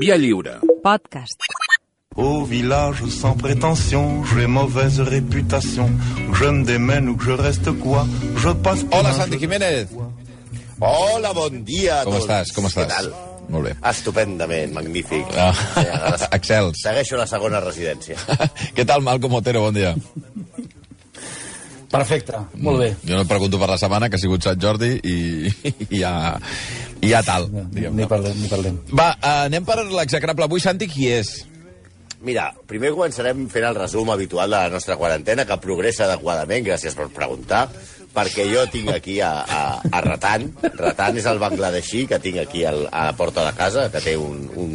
Via lliure. Podcast. Au village sans prétention, j'ai mauvaise réputation. Que je me démène ou que je reste quoi, je passe Hola, Santi Jiménez. Hola, bon dia a Com tots. estàs? Com estàs? Què tal? Molt bé. Estupendament, magnífic. Ah, Excels. Segueixo la segona residència. Què tal, Malcom Otero? Bon dia. Perfecte, molt bé. Jo no et pregunto per la setmana, que ha sigut Sant Jordi, i, i ja, i ja tal. Diguem, Ni parlem, ni parlem. Va, eh, anem per l'execrable. Avui, Santi, qui és? Mira, primer començarem fent el resum habitual de la nostra quarantena, que progressa adequadament, gràcies per preguntar, perquè jo tinc aquí a, a, a Ratan. Ratan és el bangladeixí que tinc aquí al, a la porta de casa, que té un, un,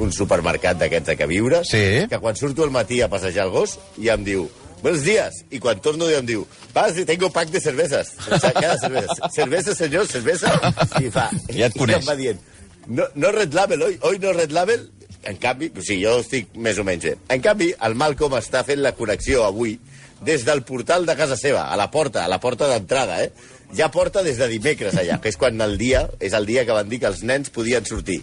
un supermercat d'aquests de queviures, Sí. que quan surto al matí a passejar el gos ja em diu Buenos días. I quan torno em diu, vas, tengo pack de cervezas. Cada cervezas. Cerveza, senyor, cerveza. I fa... Ja et i coneix. em va dient, no, no Red Label, oi? Oi no Red Label? En canvi, o sigui, jo estic més o menys bé. En canvi, el Malcolm està fent la connexió avui des del portal de casa seva, a la porta, a la porta d'entrada, eh? Ja porta des de dimecres allà, que és quan el dia, és el dia que van dir que els nens podien sortir.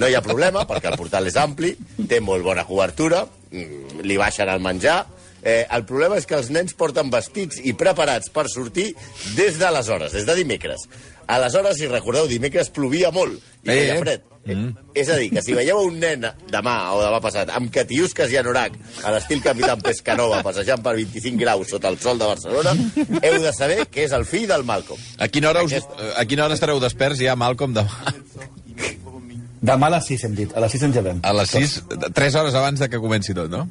No hi ha problema, perquè el portal és ampli, té molt bona cobertura, mm, li baixen el menjar, Eh, el problema és que els nens porten vestits i preparats per sortir des d'aleshores, des de dimecres. Aleshores, si recordeu, dimecres plovia molt i Eh, feia eh. fred. Mm. És a dir, que si veieu un nen demà o demà passat amb catiusques i anorac a l'estil Capitán Pescanova passejant per 25 graus sota el sol de Barcelona, heu de saber que és el fill del Malcolm. A quina hora, us, Aquest- a quina hora estareu desperts ja, Malcom? Demà? Demà a les 6 hem dit, a les 6 ens llevem. A les 6, 3 hores abans de que comenci tot, no?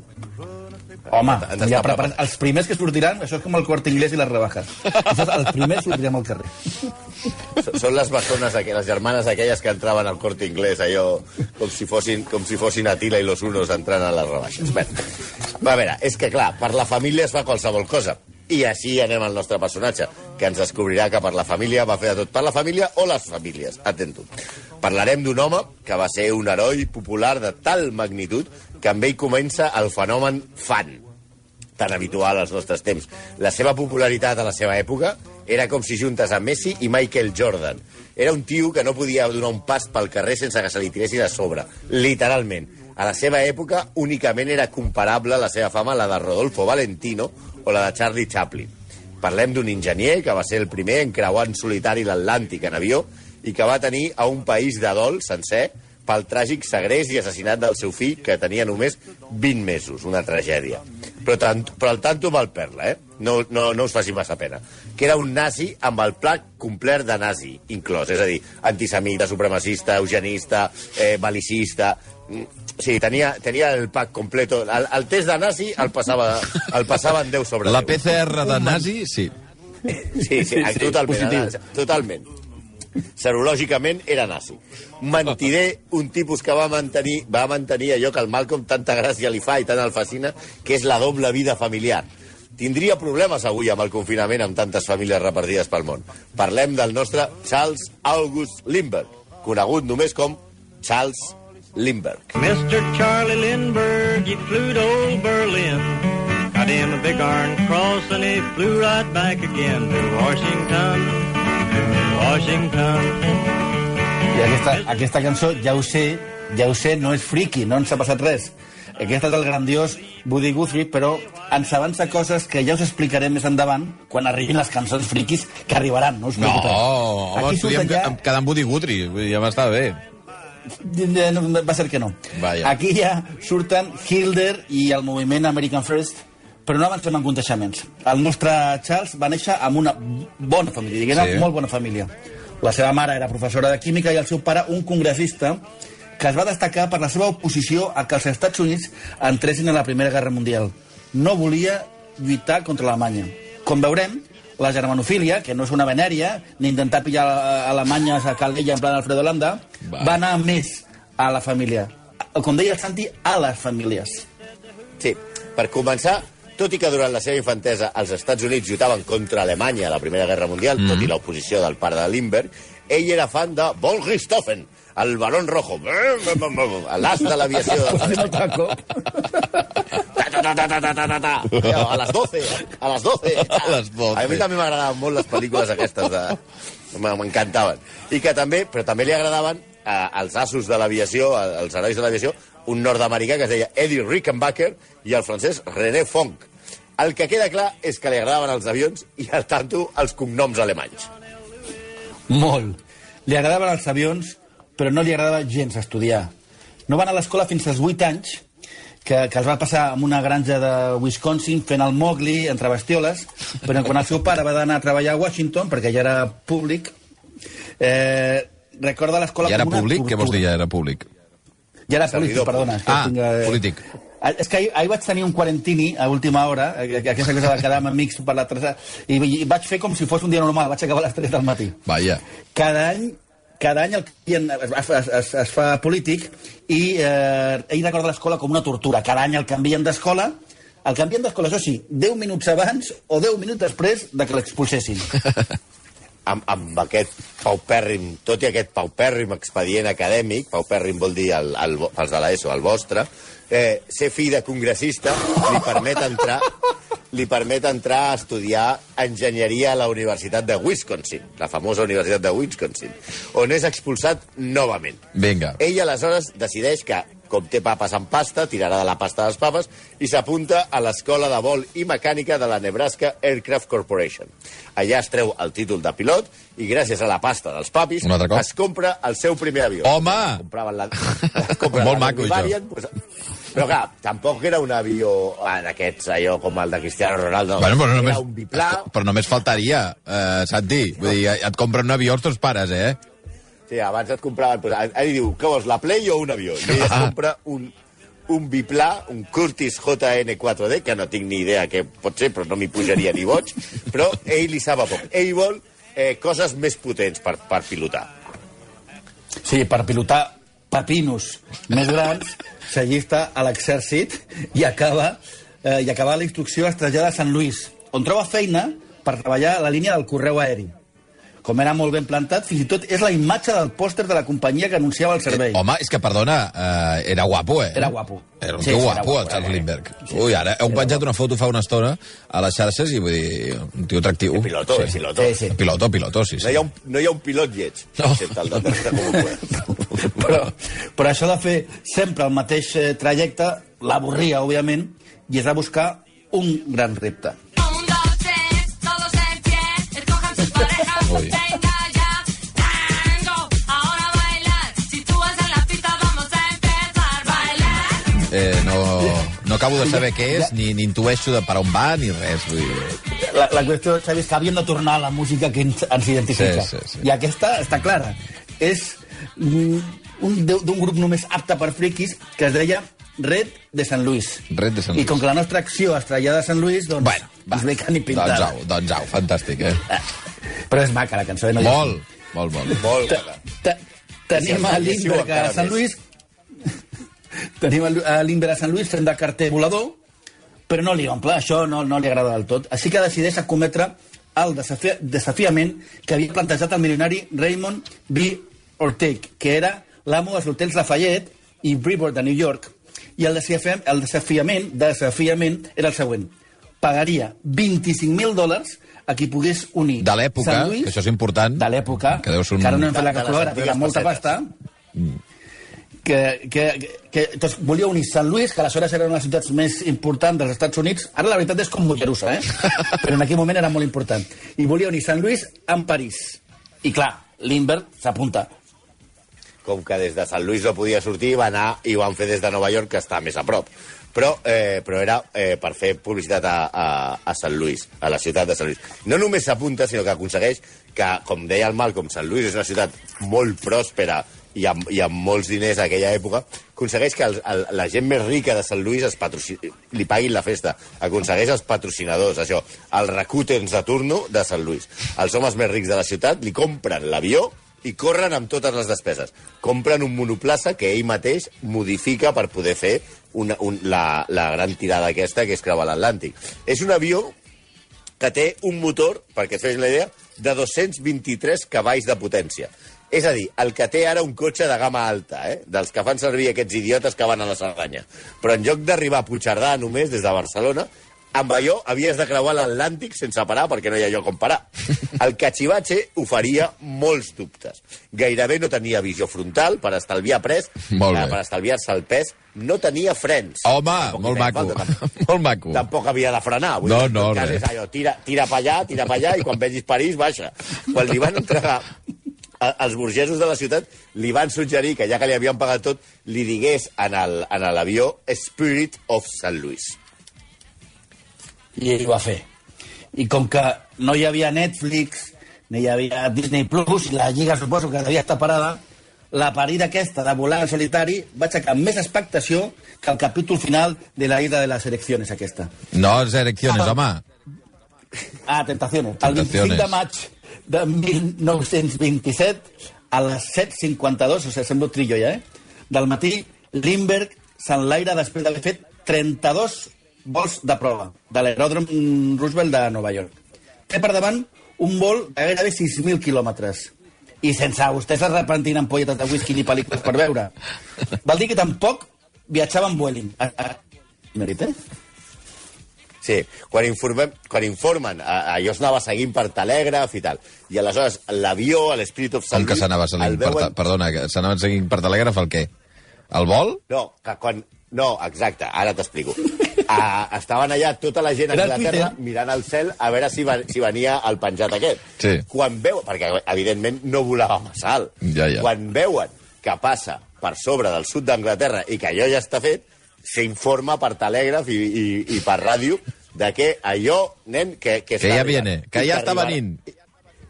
Home, Ens ja està preparant. Els primers que sortiran, això és com el quart inglès i les rebajas. Això és, els primers sortirem al carrer. Són les bessones, aqu- les germanes aquelles que entraven al corte inglès, allò com si fossin, com si fossin Atila i los unos entrant a les rebaixes. Bé, va a veure, és que clar, per la família es fa qualsevol cosa. I així anem al nostre personatge, que ens descobrirà que per la família va fer de tot. Per la família o les famílies, atento. Parlarem d'un home que va ser un heroi popular de tal magnitud que amb ell comença el fenomen fan tan habitual als nostres temps. La seva popularitat a la seva època era com si juntes a Messi i Michael Jordan. Era un tio que no podia donar un pas pel carrer sense que se li tiressin a sobre, literalment. A la seva època únicament era comparable la seva fama a la de Rodolfo Valentino o la de Charlie Chaplin. Parlem d'un enginyer que va ser el primer en creuar en solitari l'Atlàntic en avió i que va tenir a un país de dol sencer pel tràgic segrest i assassinat del seu fill, que tenia només 20 mesos, una tragèdia. Però, tant, però el tanto mal perla, eh? No, no, no us faci massa pena. Que era un nazi amb el pla complet de nazi inclòs, és a dir, antisemita, supremacista, eugenista, eh, balicista... Mm, Sí, tenia, tenia el pack completo. El, el test de nazi el passava, el passava en 10 sobre La 10. PCR de nazi, sí. Sí, sí, sí totalment. positiu. Ara, totalment. Serològicament era nazi. Mentider, un tipus que va mantenir, va mantenir allò que el Malcolm tanta gràcia li fa i tant el fascina, que és la doble vida familiar. Tindria problemes avui amb el confinament amb tantes famílies repartides pel món. Parlem del nostre Charles August Lindbergh, conegut només com Charles Lindbergh. Mr. Charlie Lindbergh, he flew to old Berlin. Got him a big iron cross and he flew right back again to Washington, Washington. I aquesta, aquesta cançó, ja ho sé, ja ho sé, no és friki, no ens ha passat res. Aquest és el grandiós Woody Guthrie, però ens avança coses que ja us explicarem més endavant quan arribin les cançons friquis que arribaran, no us No, preocupeu. home, Aquí ja... ja... quedar amb Woody Guthrie, ja m'estava bé. No, Va ser que no. Vaja. Aquí ja surten Hilder i el moviment American First, però no avancem en conteixements. El nostre Charles va néixer amb una bona família, diguem Sí. molt bona família. La seva mare era professora de química i el seu pare un congressista que es va destacar per la seva oposició a que els Estats Units entressin a la Primera Guerra Mundial. No volia lluitar contra Alemanya. Com veurem, la germanofília, que no és una venèria, ni intentar pillar a Alemanya a Calella en plan Alfredo Landa, Va. va anar més a la família. Com deia el Santi, a les famílies. Sí, per començar, tot i que durant la seva infantesa els Estats Units lluitaven contra Alemanya a la Primera Guerra Mundial, mm. tot i l'oposició del pare de Lindbergh, ell era fan de Von Richthofen, el Barón Rojo, l'as de l'aviació A les 12, a les 12. A les 12. A mi també m'agradaven molt les pel·lícules aquestes de... M'encantaven. I que també, però també li agradaven eh, els assos de l'aviació, eh, els herois de l'aviació, un nord-americà que es deia Eddie Rickenbacker i el francès René Fonck. El que queda clar és que li agradaven els avions i, al tanto, els cognoms alemanys. Molt. Li agradaven els avions, però no li agradava gens estudiar. No va anar a l'escola fins als 8 anys, que, que els va passar en una granja de Wisconsin fent el Mowgli entre bestioles, però quan el seu pare va anar a treballar a Washington, perquè ja era públic, eh, recorda l'escola I era com una públic? Què vols dir, tortura. ja era públic? Ja era polític, Servidor perdona. que Ah, tinc, eh, polític. Ah, És que ahir, ahir vaig tenir un quarantini a última hora, eh, que aquesta cosa de quedar amb amics per la tercera, i, i vaig fer com si fos un dia normal, vaig acabar a les 3 del matí. Vaja. Cada any cada any el canvien, es, es, es, es fa polític i eh, ell recorda l'escola com una tortura. Cada any el canvien d'escola, el canvien d'escola, això sí, 10 minuts abans o 10 minuts després de que l'expulsessin. amb, amb aquest paupèrrim, tot i aquest paupèrrim expedient acadèmic, paupèrrim vol dir el, el, pels de l'ESO, el vostre, eh, ser fill de congressista li permet entrar li permet entrar a estudiar enginyeria a la Universitat de Wisconsin, la famosa Universitat de Wisconsin, on és expulsat novament. Vinga. Ell aleshores decideix que, com té papes en pasta, tirarà de la pasta dels papes i s'apunta a l'escola de vol i mecànica de la Nebraska Aircraft Corporation. Allà es treu el títol de pilot i gràcies a la pasta dels papis es compra el seu primer avió. Home! Compraven la, es compra Molt maco, això. Pues, però clar, tampoc era un avió ah, d'aquests, allò com el de Cristiano Ronaldo. Bueno, però era només, un biplà. però només faltaria, eh, Santi. Vull dir, et compren un avió els teus pares, eh? Sí, abans et compraven... Pues, ell diu, què vols, la Play o un avió? I ell es Ah. compra un, un biplà, un Curtis JN4D, que no tinc ni idea què pot ser, però no m'hi pujaria ni boig, però ell li sap a poc. Ell vol eh, coses més potents per, per pilotar. Sí, per pilotar papinos més grans, s'allista a l'exèrcit i acaba, eh, i acaba la instrucció es trasllada a Sant Lluís, on troba feina per treballar a la línia del correu aeri. Com era molt ben plantat, fins i tot és la imatge del pòster de la companyia que anunciava el servei. Eh, home, és que, perdona, eh, era guapo, eh? Era guapo. Era un Sí, tio sí, guapo, guapo, el Charles Lindbergh. Sí, Ui, ara heu penjat una foto fa una estona a les xarxes i vull dir, un tio atractiu. Piloto, sí. piloto. Sí, sí. Piloto, piloto, sí, No sí. hi ha un, no hi ha un pilot lleig, No. excepte el de però, però això de fer sempre el mateix eh, trajecte l'avorria, òbviament, i es va buscar un gran repte. Bailar. Eh, no, no acabo de saber què és, ni, ni intueixo de per on va, ni res. Vull dir. La, la qüestió, Xavi, és que havíem de tornar a la música que ens, ens identifica. Sí, sí, sí. I aquesta està clara. És mm, un de- d'un grup només apte per friquis que es deia Red de Sant Lluís. Red de Sant I Lluís. com que la nostra acció es trasllada a Sant Lluís, doncs, Bueno, va, ens ve que ni pintada. doncs au, doncs au, fantàstic, eh? Però és maca, la cançó. No Molt, molt, molt. Molt bona. te- Tenim a Lindbergh a Sant. Lluís tenim a Lu- a Lindbergh a Sant Lluís fent de carter volador però no li omple, això no, no li agrada del tot així que decideix acometre el desafi desafiament que havia plantejat el milionari Raymond B. Ortega que era l'amo dels hotels Lafayette i Brevoort de New York i el desafiament, el desafiament, desafiament era el següent pagaria 25.000 dòlars a qui pogués unir De l'època, que això és important, de l'època, que deu ser un- que ara no hem fet la calculadora, però era antigues molta pasta, que, que, que, que doncs, volia unir Sant Lluís, que aleshores era una de les ciutats més importants dels Estats Units, ara la veritat és com Mollerussa, eh? però en aquell moment era molt important, i volia unir Sant Lluís amb París. I clar, Lindbergh s'apunta. com que des de Sant Lluís no podia sortir, va anar i ho van fer des de Nova York, que està més a prop. Però, eh, però era eh, per fer publicitat a, a, a Sant Lluís, a la ciutat de Sant Lluís. No només s'apunta, sinó que aconsegueix que, com deia el Malcolm, Sant Lluís és una ciutat molt pròspera i amb, i amb molts diners a aquella època, aconsegueix que el, el, la gent més rica de Sant Lluís es li paguin la festa. Aconsegueix els patrocinadors, això, els recutens de turno de Sant Lluís. Els homes més rics de la ciutat li compren l'avió i corren amb totes les despeses. Compren un monoplaça que ell mateix modifica per poder fer una, un, la, la gran tirada aquesta que és creuar l'Atlàntic. És un avió que té un motor, perquè et fes la idea, de 223 cavalls de potència. És a dir, el que té ara un cotxe de gamma alta, eh? dels que fan servir aquests idiotes que van a la Cerdanya. Però en lloc d'arribar a Puigcerdà només, des de Barcelona, amb allò havies de creuar l'Atlàntic sense parar perquè no hi ha lloc on parar. El Cachivache oferia molts dubtes. Gairebé no tenia visió frontal per estalviar pres, eh, per estalviar-se el pes, no tenia frens. Home, Tampoc molt maco. falta, molt maco. Tampoc havia de frenar. Vull No, dir, no, cas és allò, tira, tira pa allà, tira pa allà, i quan vegis París, baixa. Quan li van entregar a- els burgesos de la ciutat li van suggerir que ja que li havien pagat tot, li digués en el- en l'avió Spirit of St. Louis. I ell ho va fer. I com que no hi havia Netflix, ni hi havia Disney Plus, i la Lliga suposo que devia estar parada, la parida aquesta de volar en solitari va aixecar més expectació que el capítol final de la ida de les eleccions aquesta. No, és eleccions, home. Ah, Tentaciones. El 25 Tentaciones. de maig de 1927, a les 7.52, o sigui, sembla un trillo ja, eh? Del matí, Lindbergh s'enlaira després d'haver fet 32 vols de prova de l'aeròdrom Roosevelt de Nova York. Té per davant un vol de gairebé 6.000 quilòmetres. I sense vostès es repentin ampolletes de whisky ni pel·lícules per veure. Val dir que tampoc viatjava amb Vueling. Ah, ah, Mèrit, eh? Sí, quan, informem, quan informen, a- allò es anava seguint per telègraf i tal. I aleshores l'avió, l'Spirit of St. Com que s'anava el seguint per, veuen- ta- perdona, que s'anava seguint per telègraf el què? El vol? No, que quan... No, exacte, ara t'explico. Uh, estaven allà tota la gent a Anglaterra mirant al cel a veure si, va, si venia el penjat aquest. Sí. Quan veu, perquè evidentment no volava massa alt. Ja, ja. Quan veuen que passa per sobre del sud d'Anglaterra i que allò ja està fet, s'informa per telègraf i, i, i per ràdio de que allò, nen, que... Que, Que ja arribant. viene, que ja està venint.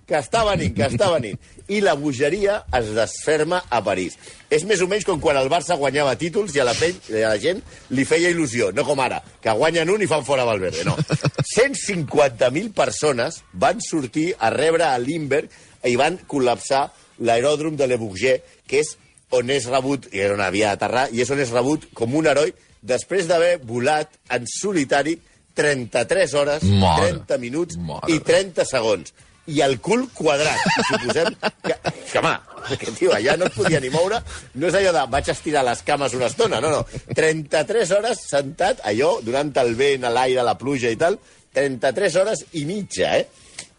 Que està venint, que està venint. I la bogeria es desferma a París. És més o menys com quan el Barça guanyava títols i a la, pell, a la gent li feia il·lusió. No com ara, que guanyen un i fan fora Valverde. No. 150.000 persones van sortir a rebre a Limberg i van col·lapsar l'aeròdrom de Le Bourget, que és on és rebut, i era on havia d'aterrar, i és on és rebut com un heroi després d'haver volat en solitari 33 hores, Mare. 30 minuts Mare i 30 segons. I el cul quadrat. Suposem que... que home, que, tio, allà no es podia ni moure. No és allò de vaig estirar les cames una estona, no, no. 33 hores sentat, allò, durant el vent, l'aire, la pluja i tal, 33 hores i mitja, eh?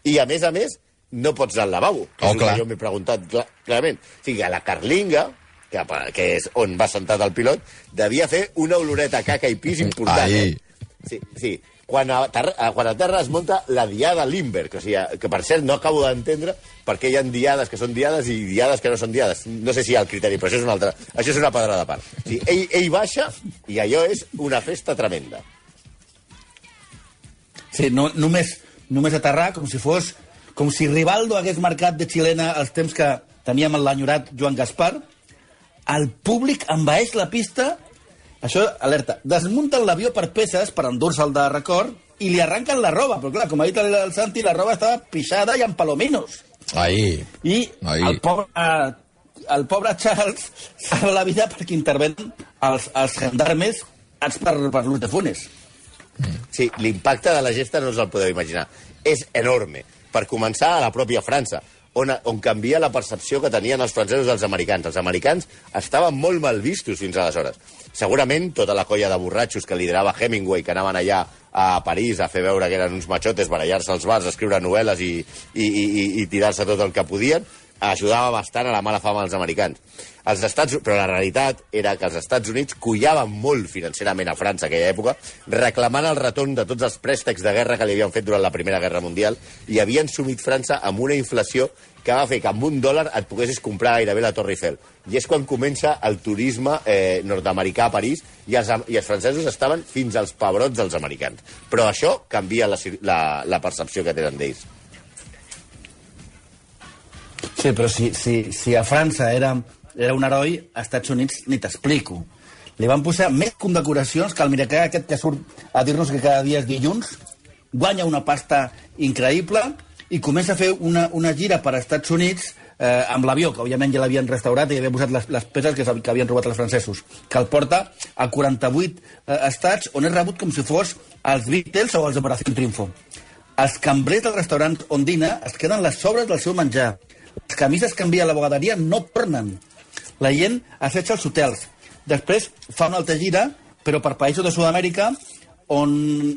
I, a més a més, no pots anar al lavabo. Oh, clar. que jo m'he preguntat clar, clarament. O sigui, a la Carlinga, que, que és on va sentat el pilot, devia fer una oloreta caca i pis important. Ai. Eh? Sí, sí. Quan a, terra, a- quan a terra es munta la diada Limberg, o sigui, que per cert no acabo d'entendre per què hi ha diades que són diades i diades que no són diades. No sé si hi ha el criteri, però això és una altra... Això és una pedra de part. O sigui, ell, ell baixa i allò és una festa tremenda. Sí, no, només, només aterrar com si fos... Com si Rivaldo hagués marcat de xilena els temps que teníem en l'enyorat Joan Gaspar, el públic envaeix la pista, això, alerta, desmunten l'avió per peces per endur-se'l de record i li arranquen la roba, però clar, com ha dit el, el Santi, la roba estava pixada i amb palominos. Ahí. I Ai. el pobre, eh, el pobre Charles salva la vida perquè intervenen els, els gendarmes per, per l'ús de Funes. Sí, l'impacte de la gesta no us el podeu imaginar. És enorme. Per començar, a la pròpia França, on, on canvia la percepció que tenien els francesos dels americans. Els americans estaven molt mal vistos fins aleshores. Segurament tota la colla de borratxos que liderava Hemingway, que anaven allà a París a fer veure que eren uns machotes, barallar-se als bars, escriure novel·les i, i, i, i, tirar-se tot el que podien, ajudava bastant a la mala fama dels americans. Els Estats, però la realitat era que els Estats Units cuiaven molt financerament a França aquella època, reclamant el retorn de tots els préstecs de guerra que li havien fet durant la Primera Guerra Mundial i havien sumit França amb una inflació que va fer que amb un dòlar et poguessis comprar gairebé la Torre Eiffel. I és quan comença el turisme eh, nord-americà a París i els, i els francesos estaven fins als pebrots dels americans. Però això canvia la, la, la percepció que tenen d'ells. Sí, però si, si, si a França era, era un heroi, als Estats Units ni t'explico. Li van posar més condecoracions que el miracà aquest que surt a dir-nos que cada dia és dilluns, guanya una pasta increïble i comença a fer una, una gira per als Estats Units eh, amb l'avió, que òbviament ja l'havien restaurat i havia posat les, les peces que, que havien robat els francesos, que el porta a 48 eh, estats on és rebut com si fos els Beatles o els Operació Triunfo. Els cambrers del restaurant on dina es queden les sobres del seu menjar. Camises que envia la bogaderia no tornen. La gent assetja els hotels. Després fa una altra gira, però per països de Sud-amèrica, on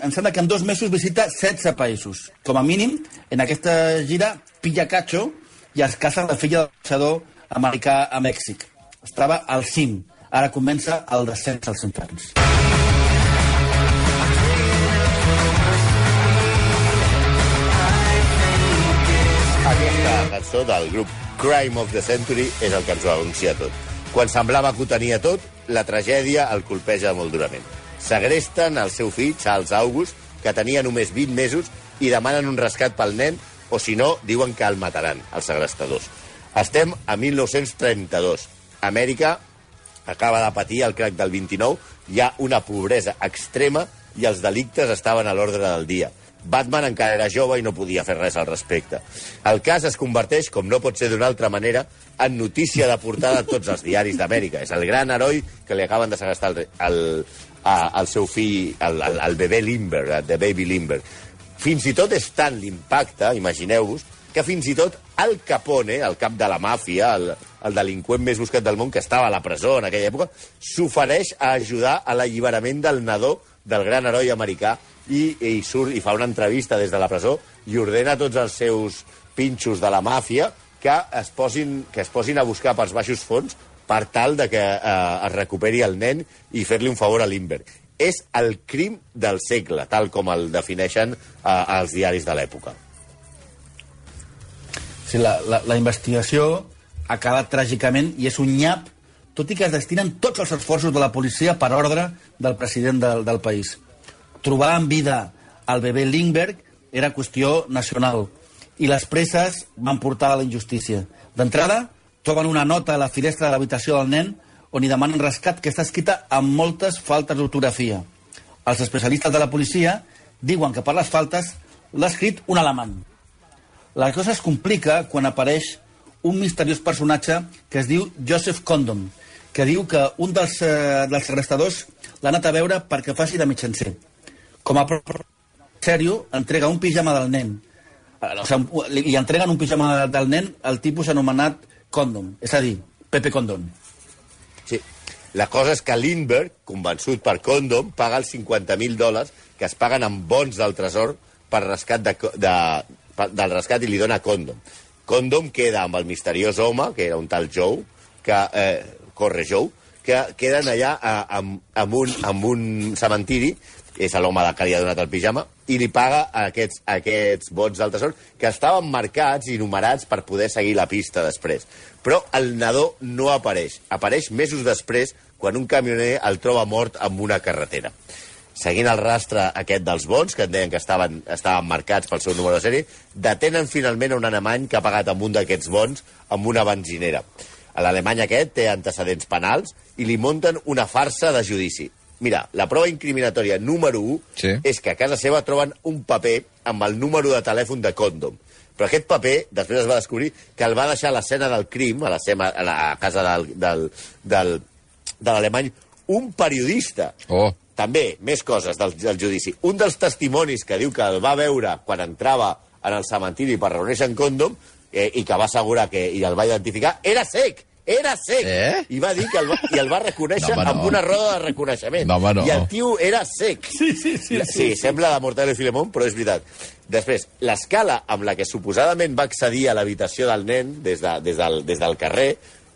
em sembla que en dos mesos visita 16 països. Com a mínim, en aquesta gira pilla Cacho i es casa la filla del ambaixador americà a Mèxic. Estava al cim. Ara comença el descens als inferns. Cançó del grup Crime of the Century és el que ens ho anuncia tot. Quan semblava que ho tenia tot, la tragèdia el colpeja molt durament. Segresten el seu fill, Charles August, que tenia només 20 mesos, i demanen un rescat pel nen, o si no, diuen que el mataran, els segrestadors. Estem a 1932. Amèrica acaba de patir el crac del 29, hi ha una pobresa extrema i els delictes estaven a l'ordre del dia. Batman encara era jove i no podia fer res al respecte. El cas es converteix, com no pot ser d'una altra manera, en notícia de portada a tots els diaris d'Amèrica. És el gran heroi que li acaben de segrestar el, el, el seu fill, el, el, el bebè Limber, de Baby Limber. Fins i tot és tant l'impacte, imagineu-vos, que fins i tot Al Capone, el cap de la màfia, el, el delinqüent més buscat del món, que estava a la presó en aquella època, s'ofereix a ajudar a l'alliberament del nadó del gran heroi americà i, i surt i fa una entrevista des de la presó i ordena tots els seus pinxos de la màfia que es posin, que es posin a buscar pels baixos fons per tal de que eh, es recuperi el nen i fer-li un favor a Limber. És el crim del segle, tal com el defineixen eh, els diaris de l'època. Sí, la, la, la investigació ha acabat tràgicament i és un nyap, tot i que es destinen tots els esforços de la policia per ordre del president del, del país. Trobar en vida el bebè Lindbergh era qüestió nacional i les presses van portar a la injustícia. D'entrada, troben una nota a la finestra de l'habitació del nen on hi demanen rescat que està escrita amb moltes faltes d'ortografia. Els especialistes de la policia diuen que per les faltes l'ha escrit un alemany. La cosa es complica quan apareix un misteriós personatge que es diu Joseph Condom, que diu que un dels, eh, dels segrestadors l'ha anat a veure perquè faci de mitjancer. Com a sèrio, entrega un pijama del nen. Eh, O sigui, li li entreguen un pijama del nen al tipus anomenat Condom, és a dir, Pepe Condom. Sí. La cosa és que Lindbergh, convençut per Condom, paga els 50.000 dòlars que es paguen amb bons del tresor per rescat de, de, per- del rescat i li dona Condom. Condom queda amb el misteriós home, que era un tal Joe, que eh, corre Joe, que queden allà a, amb, amb, un, amb un cementiri, és l'home que li ha donat el pijama, i li paga aquests, aquests vots del tresor que estaven marcats i numerats per poder seguir la pista després. Però el nadó no apareix. Apareix mesos després, quan un camioner el troba mort amb una carretera. Seguint el rastre aquest dels bons, que et deien que estaven, estaven marcats pel seu número de sèrie, detenen finalment un alemany que ha pagat amb un d'aquests bons amb una benzinera. L'alemany aquest té antecedents penals i li munten una farsa de judici. Mira, la prova incriminatòria número 1 Sí. és que a casa seva troben un paper amb el número de telèfon de Condom. Però aquest paper, després es va descobrir que el va deixar a l'escena del crim, a la, seva, a la a casa del, del, del, de l'alemany, un periodista. Oh, També, més coses del, del judici. Un dels testimonis que diu que el va veure quan entrava en el cementiri per reunir-se en còndom eh, i que va assegurar que i el va identificar, era sec! Era sec! Eh? I va dir que el va, i el va reconèixer No, home, no. amb una roda de reconeixement. No, home, no. I el tio era sec. Sí, sí, sí. La- sí, sembla de Mortadelo i Filemón, però és veritat. Després, l'escala amb la que suposadament va accedir a l'habitació del nen des, de, des, del, des del carrer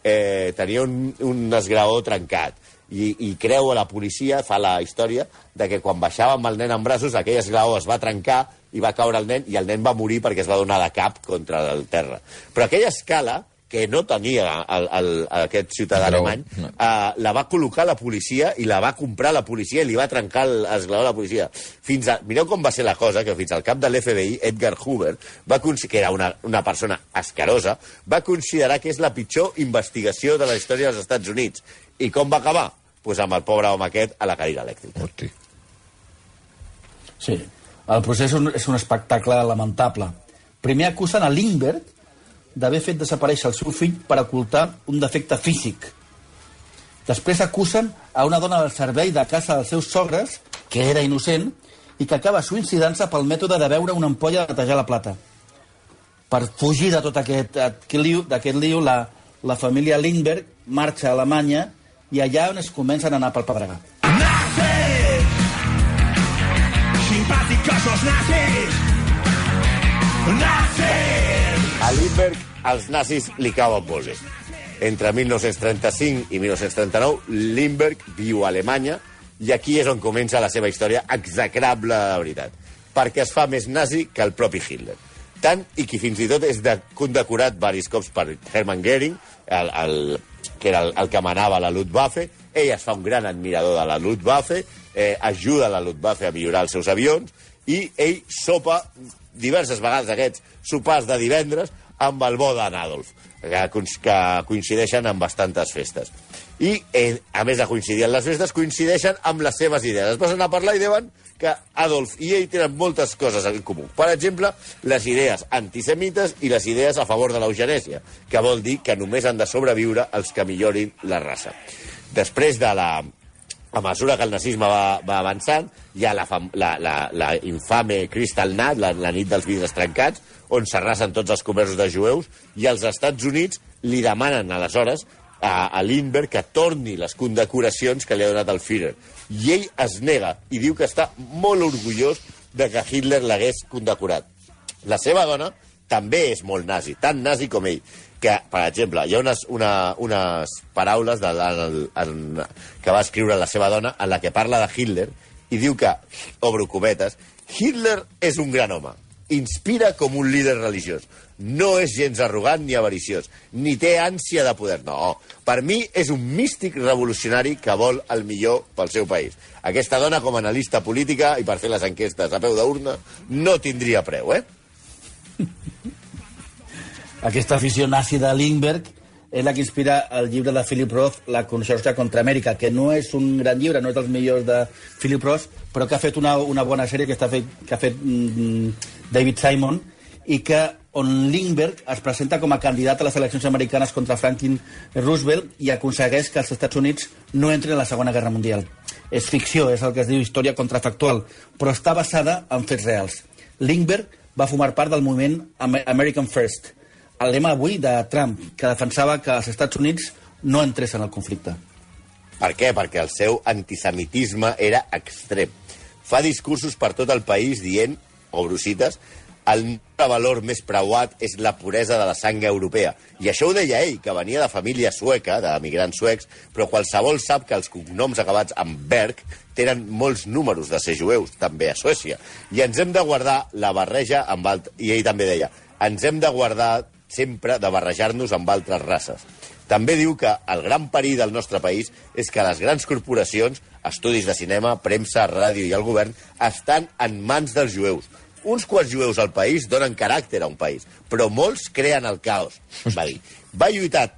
eh, tenia un, un esgraó trencat. I, I creu a la policia, fa la història, de que quan baixava amb el nen en braços, aquell esgraó es va trencar i va caure el nen, i el nen va morir perquè es va donar de cap contra el terra. Però aquella escala, que no tenia el, el, aquest ciutadà Però- alemany, no. uh, la va col·locar la policia i la va comprar la policia i li va trencar el esglaó a la policia. Fins a, mireu com va ser la cosa, que fins al cap de l'FBI, Edgar Hoover, va que era una, una persona asquerosa, va considerar que és la pitjor investigació de la història dels Estats Units. I com va acabar? Pues amb el pobre home aquest a la cadira elèctrica. hosti. Sí. El procés és un, és un espectacle lamentable. Primer acusen a Lindbergh d'haver fet desaparèixer el seu fill per ocultar un defecte físic. Després acusen a una dona del servei de casa dels seus sogres, que era innocent, i que acaba suïcidant-se pel mètode de beure una ampolla de netejar la plata. Per fugir de tot aquest, aquest liu, d'aquest liu la, la família Lindbergh marxa a Alemanya i allà on es comencen a anar pel pedregar. Simpáticos los nazis. Nazis. Lindbergh als nazis li cauen molt bé. Entre 1935 i 1939, Lindbergh viu a Alemanya i aquí és on comença la seva història execrable de veritat. Perquè es fa més nazi que el propi Hitler. Tant i que fins i tot és de, condecorat varis cops per Hermann Göring, el, el, que era el, el que manava la Luftwaffe. Ell es fa un gran admirador de la Luftwaffe, eh, ajuda la Luftwaffe a millorar els seus avions i ell sopa diverses vegades aquests sopars de divendres amb el bo d'en Adolf, que, que coincideixen amb bastantes festes. I, eh, a més de coincidir en les festes, coincideixen amb les seves idees. Es posen a parlar i diuen que Adolf i ell tenen moltes coses en comú. Per exemple, les idees antisemites i les idees a favor de l'eugenèsia, que vol dir que només han de sobreviure els que millorin la raça. Després de la, a mesura que el nazisme va, va avançant, hi ha la, fam, la, la, la infame Crystal la, la nit dels vidres trencats, on s'arrasen tots els comerços de jueus, i els Estats Units li demanen, aleshores, a, a Lindbergh que torni les condecoracions que li ha donat el Führer. I ell es nega i diu que està molt orgullós de que Hitler l'hagués condecorat. La seva dona també és molt nazi, tan nazi com ell, que, per exemple, hi ha unes, una, unes paraules de, en, en, que va escriure la seva dona en la que parla de Hitler i diu que, obro cometes, Hitler és un gran home, inspira com un líder religiós, no és gens arrogant ni avariciós, ni té ànsia de poder. No, per mi és un místic revolucionari que vol el millor pel seu país. Aquesta dona, com a analista política i per fer les enquestes a peu d'urna, no tindria preu, eh? Aquesta afició nazi de Lindbergh és la que inspira el llibre de Philip Roth, La consorcia contra Amèrica, que no és un gran llibre, no és dels millors de Philip Roth, però que ha fet una, una bona sèrie que, està fet, que ha fet mm, David Simon i que on Lindbergh es presenta com a candidat a les eleccions americanes contra Franklin Roosevelt i aconsegueix que els Estats Units no entrin a la Segona Guerra Mundial. És ficció, és el que es diu història contrafactual, però està basada en fets reals. Lindbergh va formar part del moviment Amer- American First, el lema avui de Trump, que defensava que els Estats Units no entressin al conflicte. Per què? Perquè el seu antisemitisme era extrem. Fa discursos per tot el país dient, o brucites, el nostre valor més preuat és la puresa de la sang europea. I això ho deia ell, que venia de família sueca, de migrants suecs, però qualsevol sap que els cognoms acabats amb Berg tenen molts números de ser jueus, també a Suècia. I ens hem de guardar la barreja amb alt... I ell també deia, ens hem de guardar sempre de barrejar-nos amb altres races. També diu que el gran perill del nostre país és que les grans corporacions, estudis de cinema, premsa, ràdio i el govern estan en mans dels jueus. Uns quants jueus al país donen caràcter a un país, però molts creen el caos, va dir. Va lluitar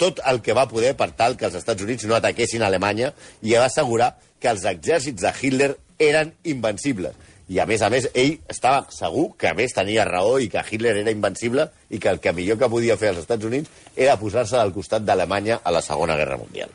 tot el que va poder per tal que els Estats Units no ataquessin Alemanya i va assegurar que els exèrcits de Hitler eren invencibles. I, a més a més, ell estava segur que, a més, tenia raó i que Hitler era invencible i que el que millor que podia fer als Estats Units era posar-se al costat d'Alemanya a la Segona Guerra Mundial.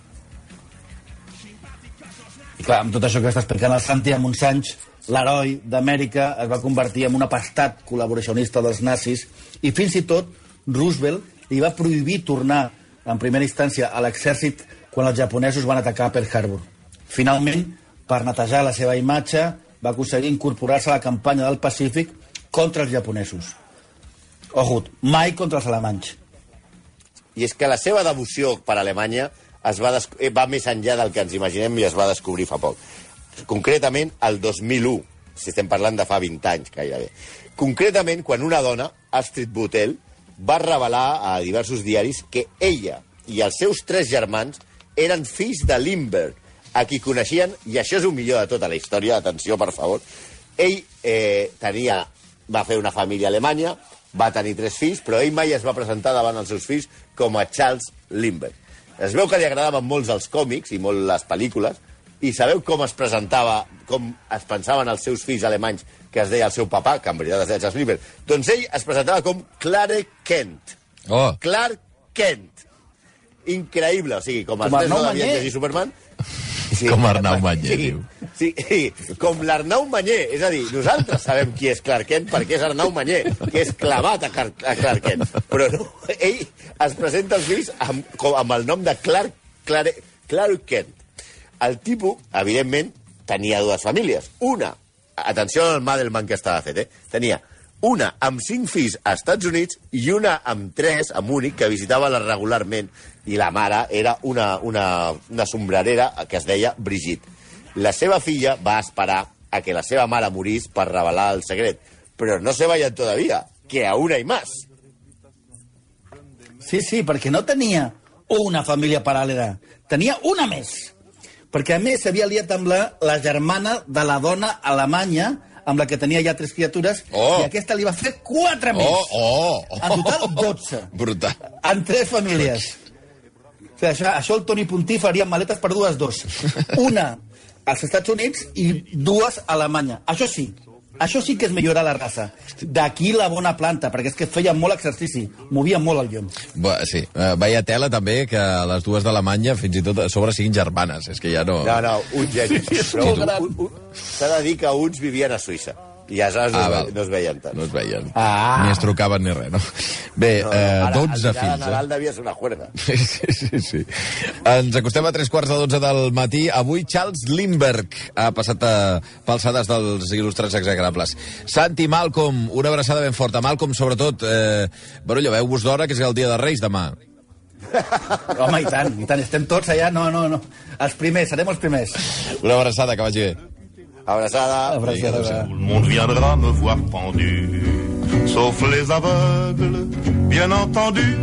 I clar, amb tot això que està explicant el Santi amb uns anys, l'heroi d'Amèrica es va convertir en un apastat col·laboracionista dels nazis i fins i tot Roosevelt li va prohibir tornar en primera instància a l'exèrcit quan els japonesos van atacar Pearl Harbor. Finalment, per netejar la seva imatge, va aconseguir incorporar-se a la campanya del Pacífic contra els japonesos. Ojut, mai contra els alemanys. I és que la seva devoció per Alemanya es va, eh, va més enllà del que ens imaginem i es va descobrir fa poc. Concretament, el 2001, si estem parlant de fa 20 anys, gairebé. Concretament, quan una dona, Astrid Butel, va revelar a diversos diaris que ella i els seus tres germans eren fills de Lindbergh, a qui coneixien, i això és un millor de tota la història, atenció, per favor, ell eh, tenia, va fer una família a Alemanya, va tenir tres fills, però ell mai es va presentar davant els seus fills com a Charles Lindbergh. Es veu que li agradaven molts els còmics i molt les pel·lícules, i sabeu com es presentava, com es pensaven els seus fills alemanys que es deia el seu papà, que en veritat es deia Charles Lindbergh? Doncs ell es presentava com Clark Kent. Oh, Clark Kent. Increïble, o sigui, com els Com no devien Mañé. llegir Superman... Com Arnau Mañé, sí, diu. Sí, sí, com l'Arnau Mañé. És a dir, nosaltres sabem qui és Clark Kent perquè és Arnau Mañé, que és clavat a, Car a Clark Kent. Però no, ell es presenta als fills amb, com, amb el nom de Clark, Clark, Clark Kent. El tipus, evidentment, tenia dues famílies. Una, atenció al Madelman que estava fet, eh? Tenia una amb cinc fills als Estats Units i una amb tres, a Múnich, que visitava la regularment, i la mare era una, una, una sombrerera que es deia Brigitte. La seva filla va esperar a que la seva mare morís per revelar el secret, però no se vayan todavía, que aún hay más. Sí, sí, perquè no tenia una família paral·lela, tenia una més. Perquè, a més, s'havia liat amb la, la germana de la dona alemanya, amb la que tenia ja tres criatures, Oh. i aquesta li va fer quatre més. Oh, oh, oh. En total, 12. Brutal. En tres famílies. O sigui, això, això el Toni Puntí faria maletes per dues dos. Una als Estats Units i dues a Alemanya. Això sí, això sí que és millorar la raça. D'aquí la bona planta, perquè és que feia molt exercici, movia molt el llom. Bé, sí, eh, veia tela també que les dues d'Alemanya fins i tot a sobre siguin germanes. És que ja no... No, no, un geni. Un- S'ha de dir que uns vivien a Suïssa. I aleshores no, Ah, es, val. ve- no es veien tant. No es veien. Ah. Ni es trucaven ni res, no? Bé, No, eh, ara, 12 al dinar de fills. Eh? Nadal devia ser una juerga. Sí, sí, sí, sí. Ens acostem a tres quarts de dotze del matí. Avui Charles Lindbergh ha passat a palçades dels il·lustrats exagrables. Santi, Malcolm, una abraçada ben forta. Malcolm, sobretot, eh, bueno, lleveu-vos d'hora, que és el dia de Reis demà. Home, i tant, i tant, estem tots allà, no, no, no. Els primers, serem els primers. Una abraçada, que vagi bé. Abraçada. Abraçada. Tout le monde viendra me voir pendu, sauf les aveugles, bien entendu.